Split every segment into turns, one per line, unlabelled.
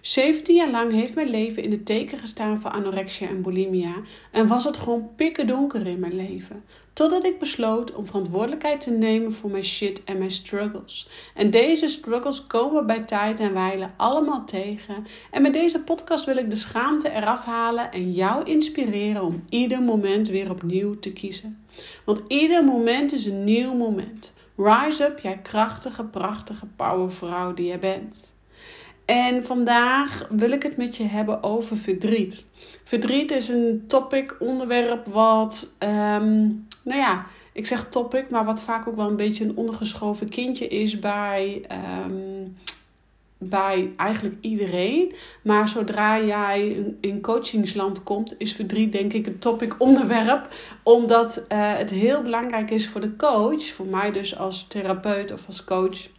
17 jaar lang heeft mijn leven in het teken gestaan van anorexia en bulimia en was het gewoon pikken donker in mijn leven. Totdat ik besloot om verantwoordelijkheid te nemen voor mijn shit en mijn struggles. En deze struggles komen bij tijd en wijle allemaal tegen. En met deze podcast wil ik de schaamte eraf halen en jou inspireren om ieder moment weer opnieuw te kiezen. Want ieder moment is een nieuw moment. Rise up, jij krachtige, prachtige powervrouw die je bent. En vandaag wil ik het met je hebben over verdriet. Verdriet is een topic, onderwerp wat, um, nou ja, ik zeg topic, maar wat vaak ook wel een beetje een ondergeschoven kindje is bij, um, bij eigenlijk iedereen. Maar zodra jij in coachingsland komt, is verdriet denk ik een topic onderwerp. Omdat uh, het heel belangrijk is voor de coach, voor mij dus als therapeut of als coach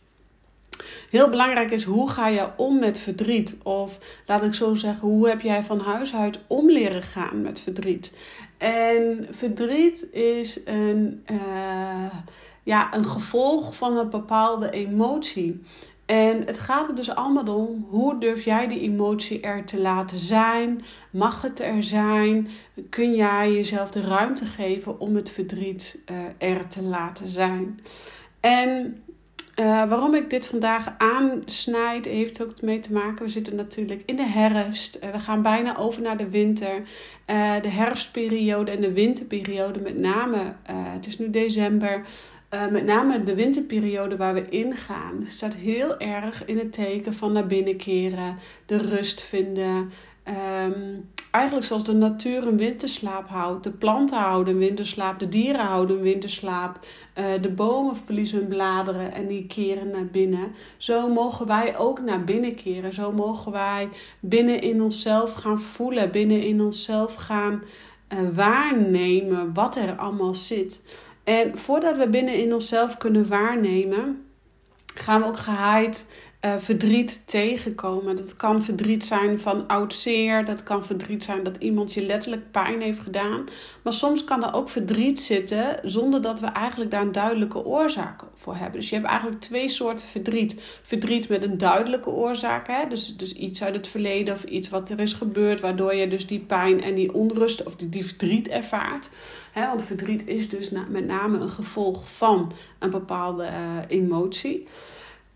Heel belangrijk is hoe ga je om met verdriet? Of laat ik zo zeggen, hoe heb jij van huis uit om leren gaan met verdriet? En verdriet is een, uh, ja, een gevolg van een bepaalde emotie. En het gaat er dus allemaal om hoe durf jij die emotie er te laten zijn? Mag het er zijn? Kun jij jezelf de ruimte geven om het verdriet uh, er te laten zijn? En uh, waarom ik dit vandaag aansnijd, heeft ook mee te maken. We zitten natuurlijk in de herfst. Uh, we gaan bijna over naar de winter. Uh, de herfstperiode en de winterperiode, met name. het is nu december. met name de winterperiode waar we ingaan, staat heel erg in het teken van naar binnen keren, de rust vinden, Um, eigenlijk zoals de natuur een winterslaap houdt. De planten houden een winterslaap, de dieren houden een winterslaap. Uh, de bomen verliezen hun bladeren en die keren naar binnen. Zo mogen wij ook naar binnen keren. Zo mogen wij binnen in onszelf gaan voelen, binnen in onszelf gaan uh, waarnemen wat er allemaal zit. En voordat we binnen in onszelf kunnen waarnemen, gaan we ook gehaaid uh, verdriet tegenkomen. Dat kan verdriet zijn van oud zeer. Dat kan verdriet zijn dat iemand je letterlijk pijn heeft gedaan. Maar soms kan er ook verdriet zitten zonder dat we eigenlijk daar een duidelijke oorzaak voor hebben. Dus je hebt eigenlijk twee soorten verdriet. Verdriet met een duidelijke oorzaak. Hè? Dus, dus iets uit het verleden of iets wat er is gebeurd. Waardoor je dus die pijn en die onrust of die, die verdriet ervaart. Hè? Want verdriet is dus met name een gevolg van een bepaalde uh, emotie.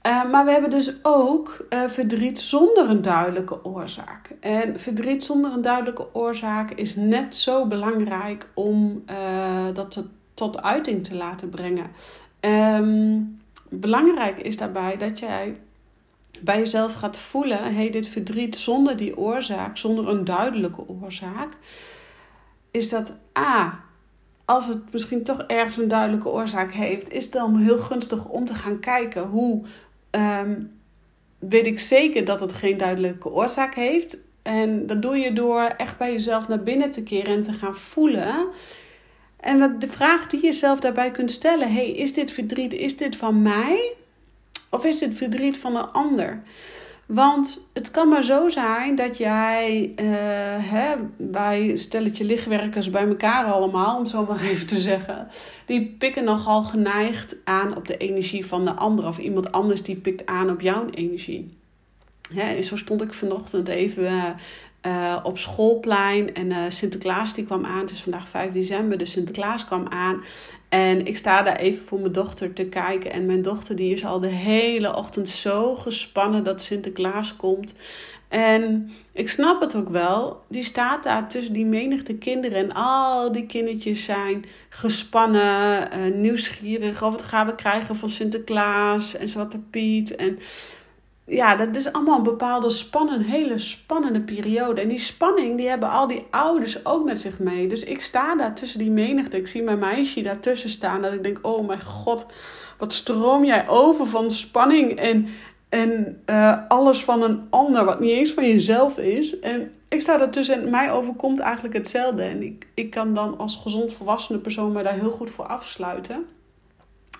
Uh, maar we hebben dus ook uh, verdriet zonder een duidelijke oorzaak. En verdriet zonder een duidelijke oorzaak is net zo belangrijk om uh, dat tot uiting te laten brengen. Um, belangrijk is daarbij dat jij bij jezelf gaat voelen: hey, dit verdriet zonder die oorzaak, zonder een duidelijke oorzaak, is dat A. Als het misschien toch ergens een duidelijke oorzaak heeft, is het dan heel gunstig om te gaan kijken hoe, um, weet ik zeker dat het geen duidelijke oorzaak heeft. En dat doe je door echt bij jezelf naar binnen te keren en te gaan voelen. En de vraag die je zelf daarbij kunt stellen: hey, is dit verdriet, is dit van mij? Of is dit verdriet van een ander? Want het kan maar zo zijn dat jij, uh, hè, wij stelletje lichtwerkers bij elkaar allemaal, om zo maar even te zeggen, die pikken nogal geneigd aan op de energie van de ander. Of iemand anders die pikt aan op jouw energie. Hè, zo stond ik vanochtend even uh, op schoolplein en uh, Sinterklaas die kwam aan. Het is vandaag 5 december, dus Sinterklaas kwam aan. En ik sta daar even voor mijn dochter te kijken. En mijn dochter die is al de hele ochtend zo gespannen dat Sinterklaas komt. En ik snap het ook wel. Die staat daar tussen die menigte kinderen. En al die kindertjes zijn gespannen, uh, nieuwsgierig. Of wat gaan we krijgen van Sinterklaas en Zwarte Piet. En ja, dat is allemaal een bepaalde spannende, hele spannende periode. En die spanning, die hebben al die ouders ook met zich mee. Dus ik sta daar tussen die menigte. Ik zie mijn meisje daartussen staan. Dat ik denk, oh mijn god, wat stroom jij over van spanning en, en uh, alles van een ander, wat niet eens van jezelf is. En ik sta daartussen en mij overkomt eigenlijk hetzelfde. En ik, ik kan dan als gezond volwassene persoon mij daar heel goed voor afsluiten.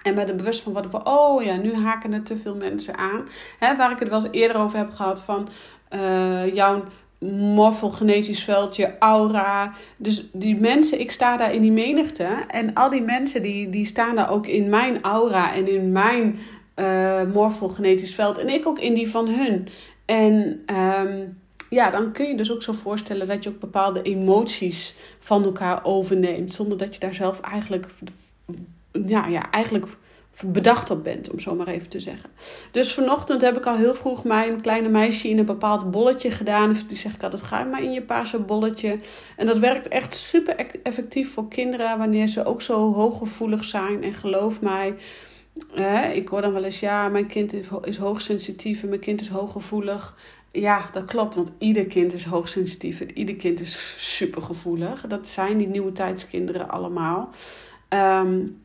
En met de bewust van wat van, oh ja, nu haken er te veel mensen aan. Hè, waar ik het wel eens eerder over heb gehad van uh, jouw morfogenetisch veld, je aura. Dus die mensen, ik sta daar in die menigte. En al die mensen die, die staan daar ook in mijn aura en in mijn uh, morfogenetisch veld. En ik ook in die van hun. En um, ja, dan kun je dus ook zo voorstellen dat je ook bepaalde emoties van elkaar overneemt. Zonder dat je daar zelf eigenlijk, ja, ja, eigenlijk bedacht op bent, om zo maar even te zeggen. Dus vanochtend heb ik al heel vroeg mijn kleine meisje in een bepaald bolletje gedaan. Die zeg ik altijd, ga maar in je paarse bolletje. En dat werkt echt super effectief voor kinderen wanneer ze ook zo hooggevoelig zijn. En geloof mij, ik hoor dan wel eens, ja, mijn kind is, is hoogsensitief en mijn kind is hooggevoelig. Ja, dat klopt, want ieder kind is hoogsensitief en ieder kind is supergevoelig. Dat zijn die nieuwe tijdskinderen allemaal. Um,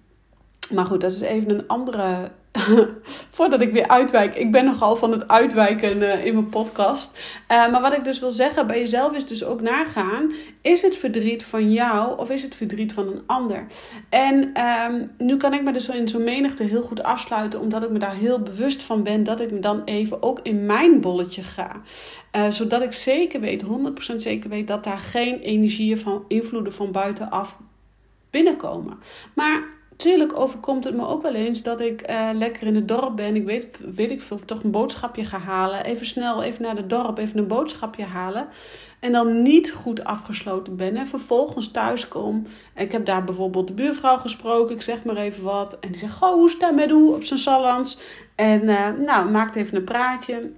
maar goed, dat is even een andere. Voordat ik weer uitwijk. Ik ben nogal van het uitwijken uh, in mijn podcast. Uh, maar wat ik dus wil zeggen bij jezelf is dus ook nagaan. Is het verdriet van jou of is het verdriet van een ander? En um, nu kan ik me dus in zo'n menigte heel goed afsluiten. Omdat ik me daar heel bewust van ben. Dat ik me dan even ook in mijn bolletje ga. Uh, zodat ik zeker weet, 100% zeker weet. Dat daar geen energieën van invloeden van buitenaf binnenkomen. Maar Tuurlijk overkomt het me ook wel eens dat ik uh, lekker in het dorp ben. Ik weet, weet ik veel, toch een boodschapje ga halen. Even snel, even naar het dorp, even een boodschapje halen. En dan niet goed afgesloten ben. En vervolgens thuis kom. Ik heb daar bijvoorbeeld de buurvrouw gesproken. Ik zeg maar even wat. En die zegt, goh, hoe staat met hoe op zijn salans? En uh, nou, maakt even een praatje.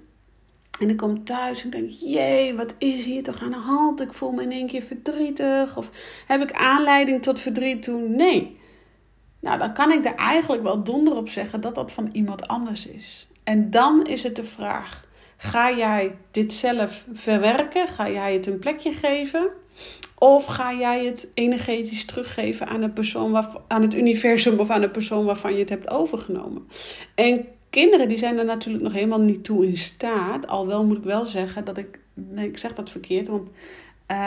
En ik kom thuis en denk, jee, wat is hier toch aan de hand? Ik voel me in één keer verdrietig. Of heb ik aanleiding tot verdriet toen? Nee. Nou, dan kan ik er eigenlijk wel donder op zeggen dat dat van iemand anders is. En dan is het de vraag: ga jij dit zelf verwerken? Ga jij het een plekje geven? Of ga jij het energetisch teruggeven aan, de persoon waar, aan het universum of aan de persoon waarvan je het hebt overgenomen? En kinderen die zijn er natuurlijk nog helemaal niet toe in staat. Al wel moet ik wel zeggen dat ik. Nee, ik zeg dat verkeerd. Want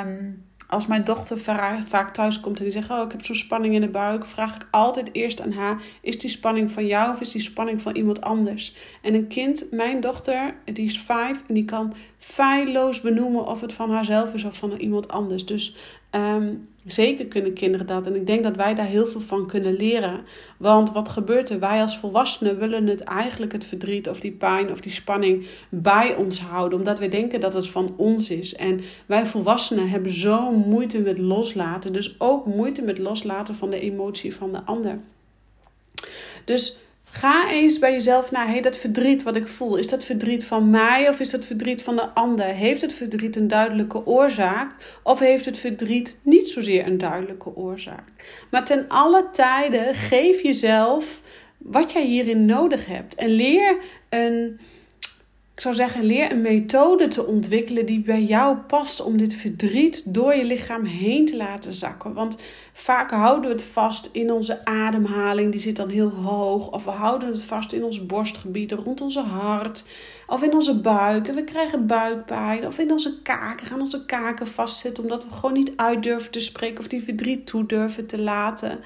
um, als mijn dochter vaak thuis komt en die zegt: Oh, ik heb zo'n spanning in de buik, vraag ik altijd eerst aan haar: Is die spanning van jou of is die spanning van iemand anders? En een kind, mijn dochter, die is vijf en die kan feilloos benoemen of het van haarzelf is of van iemand anders. Dus um, Zeker kunnen kinderen dat. En ik denk dat wij daar heel veel van kunnen leren. Want wat gebeurt er? Wij als volwassenen willen het eigenlijk het verdriet of die pijn of die spanning bij ons houden. Omdat we denken dat het van ons is. En wij volwassenen hebben zo moeite met loslaten. Dus ook moeite met loslaten van de emotie van de ander. Dus Ga eens bij jezelf naar, hey, dat verdriet wat ik voel, is dat verdriet van mij of is dat verdriet van de ander? Heeft het verdriet een duidelijke oorzaak of heeft het verdriet niet zozeer een duidelijke oorzaak? Maar ten alle tijden geef jezelf wat jij hierin nodig hebt en leer een ik zou zeggen, leer een methode te ontwikkelen die bij jou past om dit verdriet door je lichaam heen te laten zakken. Want vaak houden we het vast in onze ademhaling, die zit dan heel hoog. Of we houden het vast in ons borstgebied, rond onze hart. Of in onze buik en we krijgen buikpijn. Of in onze kaken, gaan onze kaken vastzitten omdat we gewoon niet uit durven te spreken of die verdriet toe durven te laten.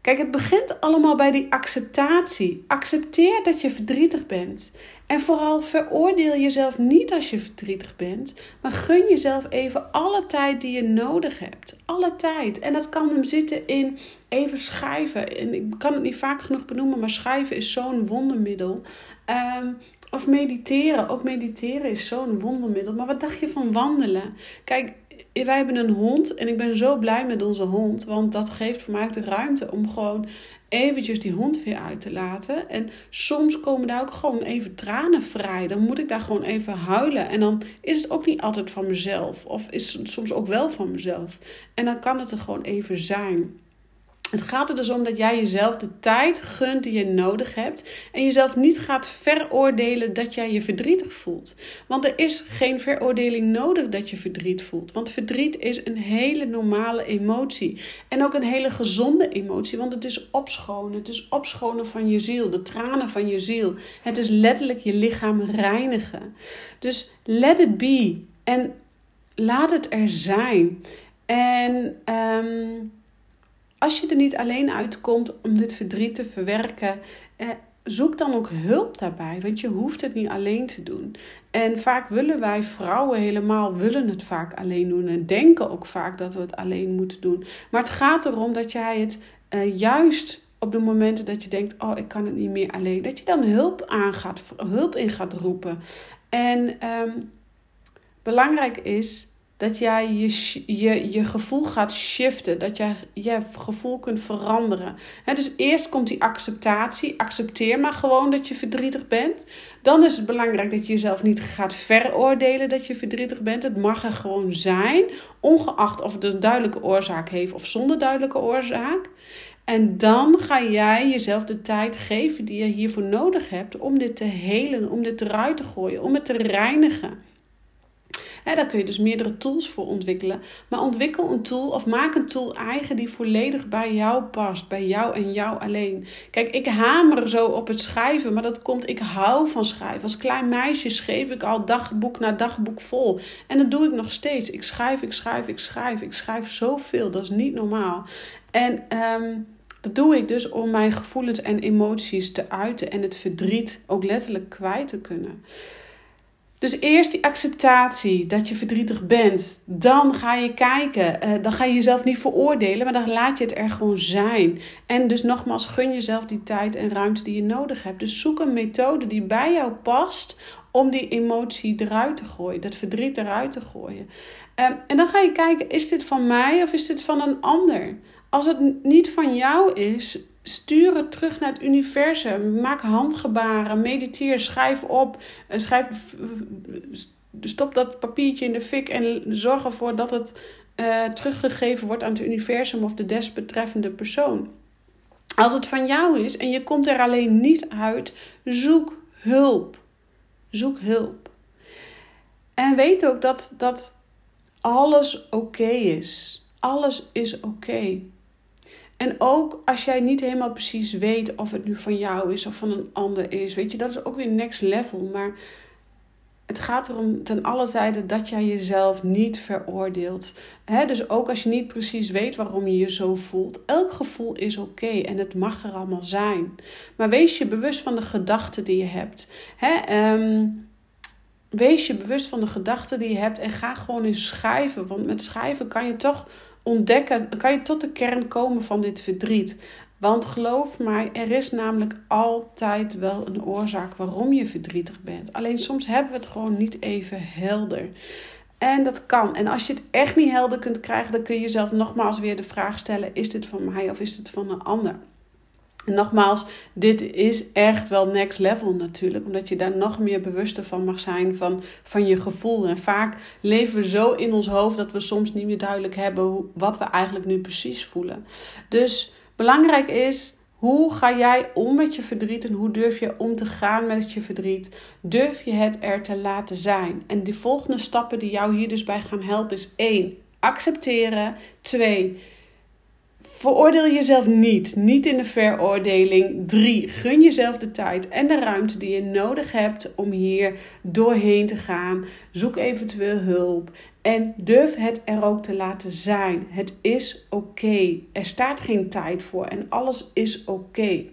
Kijk, het begint allemaal bij die acceptatie. Accepteer dat je verdrietig bent. En vooral veroordeel jezelf niet als je verdrietig bent, maar gun jezelf even alle tijd die je nodig hebt. Alle tijd. En dat kan hem zitten in even schrijven. En ik kan het niet vaak genoeg benoemen, maar schrijven is zo'n wondermiddel. Um, of mediteren. Ook mediteren is zo'n wondermiddel. Maar wat dacht je van wandelen? Kijk, wij hebben een hond en ik ben zo blij met onze hond. Want dat geeft voor mij ook de ruimte om gewoon eventjes die hond weer uit te laten. En soms komen daar ook gewoon even tranen vrij. Dan moet ik daar gewoon even huilen. En dan is het ook niet altijd van mezelf. Of is het soms ook wel van mezelf. En dan kan het er gewoon even zijn. Het gaat er dus om dat jij jezelf de tijd gunt die je nodig hebt. En jezelf niet gaat veroordelen dat jij je verdrietig voelt. Want er is geen veroordeling nodig dat je verdriet voelt. Want verdriet is een hele normale emotie. En ook een hele gezonde emotie. Want het is opschonen. Het is opschonen van je ziel. De tranen van je ziel. Het is letterlijk je lichaam reinigen. Dus let it be. En laat het er zijn. En. Um, als je er niet alleen uitkomt om dit verdriet te verwerken, eh, zoek dan ook hulp daarbij, want je hoeft het niet alleen te doen. En vaak willen wij vrouwen helemaal willen het vaak alleen doen en denken ook vaak dat we het alleen moeten doen. Maar het gaat erom dat jij het uh, juist op de momenten dat je denkt, oh ik kan het niet meer alleen, dat je dan hulp aan gaat, hulp in gaat roepen. En um, belangrijk is dat jij je, je, je gevoel gaat shiften. Dat jij je gevoel kunt veranderen. dus eerst komt die acceptatie. Accepteer maar gewoon dat je verdrietig bent. Dan is het belangrijk dat je jezelf niet gaat veroordelen dat je verdrietig bent. Het mag er gewoon zijn. Ongeacht of het een duidelijke oorzaak heeft of zonder duidelijke oorzaak. En dan ga jij jezelf de tijd geven die je hiervoor nodig hebt om dit te helen, om dit eruit te gooien, om het te reinigen. Daar kun je dus meerdere tools voor ontwikkelen. Maar ontwikkel een tool of maak een tool eigen die volledig bij jou past. Bij jou en jou alleen. Kijk, ik hamer zo op het schrijven, maar dat komt, ik hou van schrijven. Als klein meisje schreef ik al dagboek na dagboek vol. En dat doe ik nog steeds. Ik schrijf, ik schrijf, ik schrijf. Ik schrijf zoveel, dat is niet normaal. En ehm, dat doe ik dus om mijn gevoelens en emoties te uiten en het verdriet ook letterlijk kwijt te kunnen. Dus eerst die acceptatie dat je verdrietig bent. Dan ga je kijken. Uh, dan ga je jezelf niet veroordelen, maar dan laat je het er gewoon zijn. En dus nogmaals, gun jezelf die tijd en ruimte die je nodig hebt. Dus zoek een methode die bij jou past om die emotie eruit te gooien, dat verdriet eruit te gooien. Uh, en dan ga je kijken, is dit van mij of is dit van een ander? Als het niet van jou is, stuur het terug naar het universum. Maak handgebaren, mediteer, schrijf op. Eh, schrijf, stop dat papiertje in de fik en zorg ervoor dat het uh, teruggegeven wordt aan het universum of de desbetreffende persoon. Als het van jou is en je komt er alleen niet uit, zoek hulp. Zoek hulp. En weet ook dat, dat alles oké is. Alles is oké. En ook als jij niet helemaal precies weet of het nu van jou is of van een ander is, weet je, dat is ook weer next level. Maar het gaat erom ten alle tijden dat jij jezelf niet veroordeelt. dus ook als je niet precies weet waarom je je zo voelt. Elk gevoel is oké en het mag er allemaal zijn. Maar wees je bewust van de gedachten die je hebt. Ehm, wees je bewust van de gedachten die je hebt en ga gewoon eens schrijven. Want met schrijven kan je toch ontdekken, kan je tot de kern komen van dit verdriet. Want geloof mij, er is namelijk altijd wel een oorzaak waarom je verdrietig bent. Alleen soms hebben we het gewoon niet even helder. En dat kan. En als je het echt niet helder kunt krijgen, dan kun je jezelf nogmaals weer de vraag stellen: is dit van mij of is dit van een ander? Nogmaals, dit is echt wel next level natuurlijk, omdat je daar nog meer bewuster van mag zijn van, van je gevoel. En vaak leven we zo in ons hoofd dat we soms niet meer duidelijk hebben wat we eigenlijk nu precies voelen. Dus belangrijk is, hoe ga jij om met je verdriet en hoe durf je om te gaan met je verdriet? Durf je het er te laten zijn? En de volgende stappen die jou hier dus bij gaan helpen is 1. Accepteren. 2 Veroordeel jezelf niet, niet in de veroordeling. 3. Gun jezelf de tijd en de ruimte die je nodig hebt om hier doorheen te gaan. Zoek eventueel hulp en durf het er ook te laten zijn. Het is oké. Er staat geen tijd voor en alles is oké.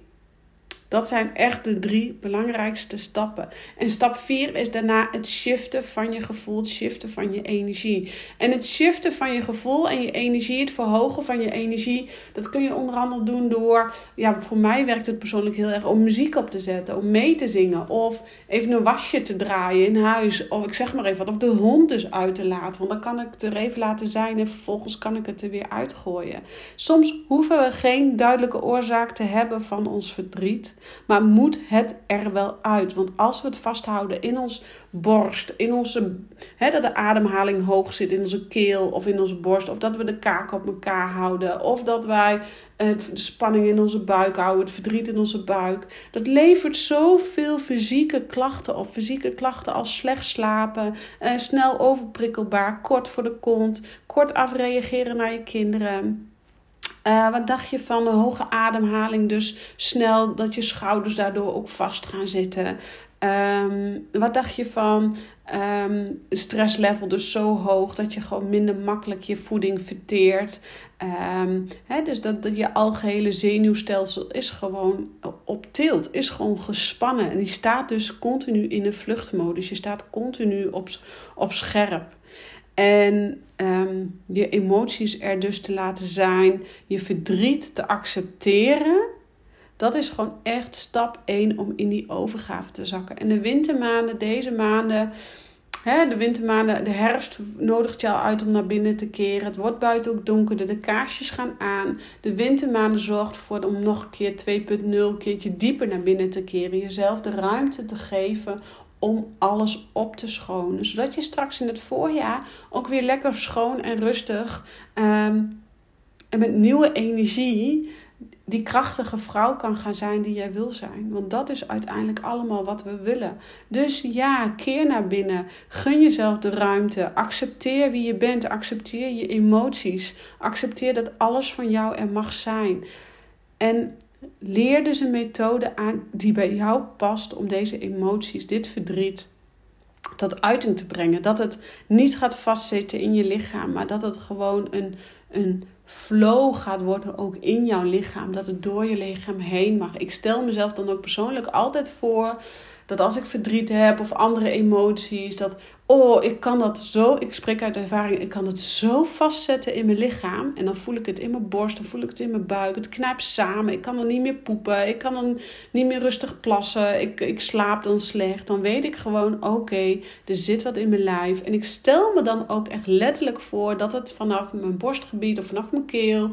Dat zijn echt de drie belangrijkste stappen. En stap 4 is daarna het shiften van je gevoel, het shiften van je energie. En het shiften van je gevoel en je energie, het verhogen van je energie, dat kun je onder andere doen door, ja, voor mij werkt het persoonlijk heel erg om muziek op te zetten, om mee te zingen of even een wasje te draaien in huis. Of ik zeg maar even wat, of de hond dus uit te laten, want dan kan ik het er even laten zijn en vervolgens kan ik het er weer uitgooien. Soms hoeven we geen duidelijke oorzaak te hebben van ons verdriet. Maar moet het er wel uit? Want als we het vasthouden in ons borst, in onze, dat de ademhaling hoog zit in onze keel of in onze borst, of dat we de kaak op elkaar houden, of dat wij de spanning in onze buik houden, het verdriet in onze buik. Dat levert zoveel fysieke klachten op. Fysieke klachten als slecht slapen, eh, snel overprikkelbaar, kort voor de kont, kort afreageren naar je kinderen. Uh, wat dacht je van een hoge ademhaling? Dus snel dat je schouders daardoor ook vast gaan zitten. Ehm, wat dacht je van um, stresslevel dus zo hoog dat je gewoon minder makkelijk je voeding verteert? Um, dus dat, dat je algehele zenuwstelsel is gewoon op tilt, is gewoon gespannen. En die staat dus continu in een vluchtmodus. Je staat continu op, op scherp. En um, je emoties er dus te laten zijn, je verdriet te accepteren. Dat is gewoon echt stap 1 om in die overgave te zakken. En de wintermaanden, deze maanden, hè, de wintermaanden, de herfst nodigt jou uit om naar binnen te keren. Het wordt buiten ook donkerder, de kaarsjes gaan aan. De wintermaanden zorgt ervoor om nog een keer 2.0, een keertje dieper naar binnen te keren. Jezelf de ruimte te geven om alles op te schonen. Zodat je straks in het voorjaar ook weer lekker schoon en rustig ehm, en met nieuwe energie die krachtige vrouw kan gaan zijn die jij wil zijn. Want dat is uiteindelijk allemaal wat we willen. Dus ja, keer naar binnen. Gun jezelf de ruimte. Accepteer wie je bent. Accepteer je emoties. Accepteer dat alles van jou er mag zijn. En leer dus een methode aan die bij jou past om deze emoties, dit verdriet, tot uiting te brengen. Dat het niet gaat vastzitten in je lichaam, maar dat het gewoon een, een flow gaat worden ook in jouw lichaam. Dat het door je lichaam heen mag. Ik stel mezelf dan ook persoonlijk altijd voor dat als ik verdriet heb of andere emoties, dat oh, ik kan dat zo, ik spreek uit ervaring, ik kan het zo vastzetten in mijn lichaam. En dan voel ik het in mijn borst, dan voel ik het in mijn buik. Het knijpt samen, ik kan dan niet meer poepen, ik kan dan niet meer rustig plassen, ik, ik slaap dan slecht. Dan weet ik gewoon, oké, er zit wat in mijn lijf. En ik stel me dan ook echt letterlijk voor dat het vanaf mijn borstgebied of vanaf mijn keel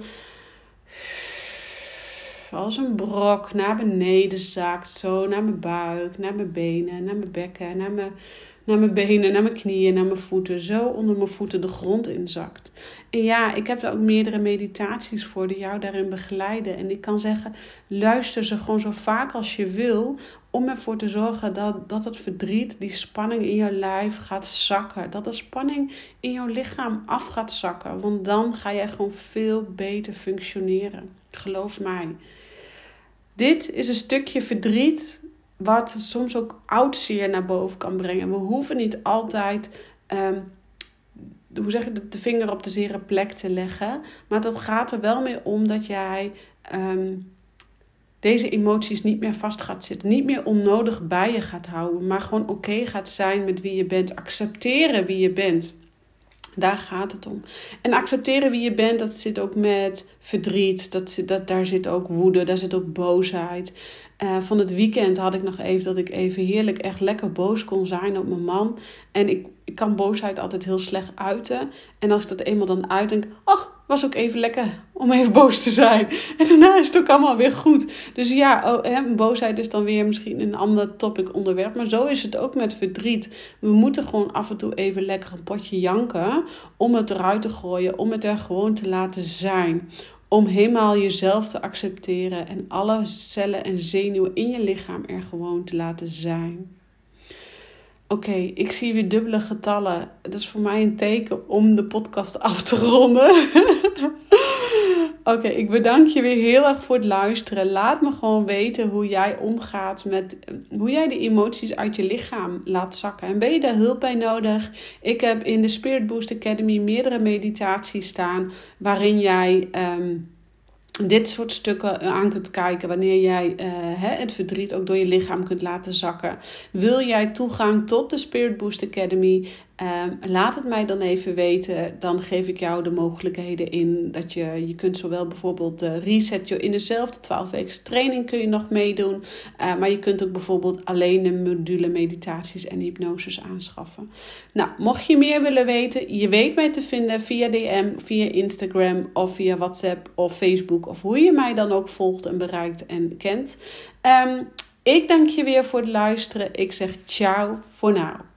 als een brok naar beneden zakt. Zo naar mijn buik, naar mijn benen, naar mijn bekken, naar mijn naar mijn benen, naar mijn knieën, naar mijn voeten. Zo onder mijn voeten de grond inzakt. En ja, ik heb er ook meerdere meditaties voor die jou daarin begeleiden. En ik kan zeggen, luister ze gewoon zo vaak als je wil. Om ervoor te zorgen dat, dat het verdriet, die spanning in jouw lijf gaat zakken. Dat de spanning in jouw lichaam af gaat zakken. Want dan ga jij gewoon veel beter functioneren. Geloof mij. Dit is een stukje verdriet wat soms ook oud zeer naar boven kan brengen. We hoeven niet altijd, um, hoe zeg je, de vinger op de zere plek te leggen. Maar dat gaat er wel mee om dat jij ehm, deze emoties niet meer vast gaat zitten. Niet meer onnodig bij je gaat houden. Maar gewoon oké gaat zijn met wie je bent. Accepteren wie je bent. Daar gaat het om. En accepteren wie je bent, dat zit ook met verdriet. Dat, dat, daar zit ook woede, daar zit ook boosheid. Uh, van het weekend had ik nog even dat ik even heerlijk echt lekker boos kon zijn op mijn man. En ik, kan boosheid altijd heel slecht uiten. En als ik dat eenmaal dan uitdenk, oh, was ook even lekker om even boos te zijn. En daarna is het ook allemaal weer goed. Dus ja, oh, hè, boosheid is dan weer misschien een ander topic onderwerp. Maar zo is het ook met verdriet. We moeten gewoon af en toe even lekker een potje janken. Om het eruit te gooien. Om het er gewoon te laten zijn om helemaal jezelf te accepteren en alle cellen en zenuwen in je lichaam er gewoon te laten zijn. Oké, ik zie weer dubbele getallen. Dat is voor mij een teken om de podcast af te ronden. Oké, ik bedank je weer heel erg voor het luisteren. Laat me gewoon weten hoe jij omgaat met hoe jij de emoties uit je lichaam laat zakken. En ben je daar hulp bij nodig? Ik heb in de Spirit Boost Academy meerdere meditaties staan waarin jij. Ehm, dit soort stukken aan kunt kijken wanneer jij uh, het verdriet ook door je lichaam kunt laten zakken. Wil jij toegang tot de Spirit Boost Academy? Ehm, laat het mij dan even weten. Dan geef ik jou de mogelijkheden in dat je, je kunt zowel bijvoorbeeld uh, reset je in dezelfde 12 weken training kun je nog meedoen. Uh, maar je kunt ook bijvoorbeeld alleen de module meditaties en hypnoses aanschaffen. Nou, mocht je meer willen weten, je weet mij te vinden via DM, via Instagram of via WhatsApp of Facebook of hoe je mij dan ook volgt en bereikt en kent. Um, ik dank je weer voor het luisteren. Ik zeg ciao voor nu.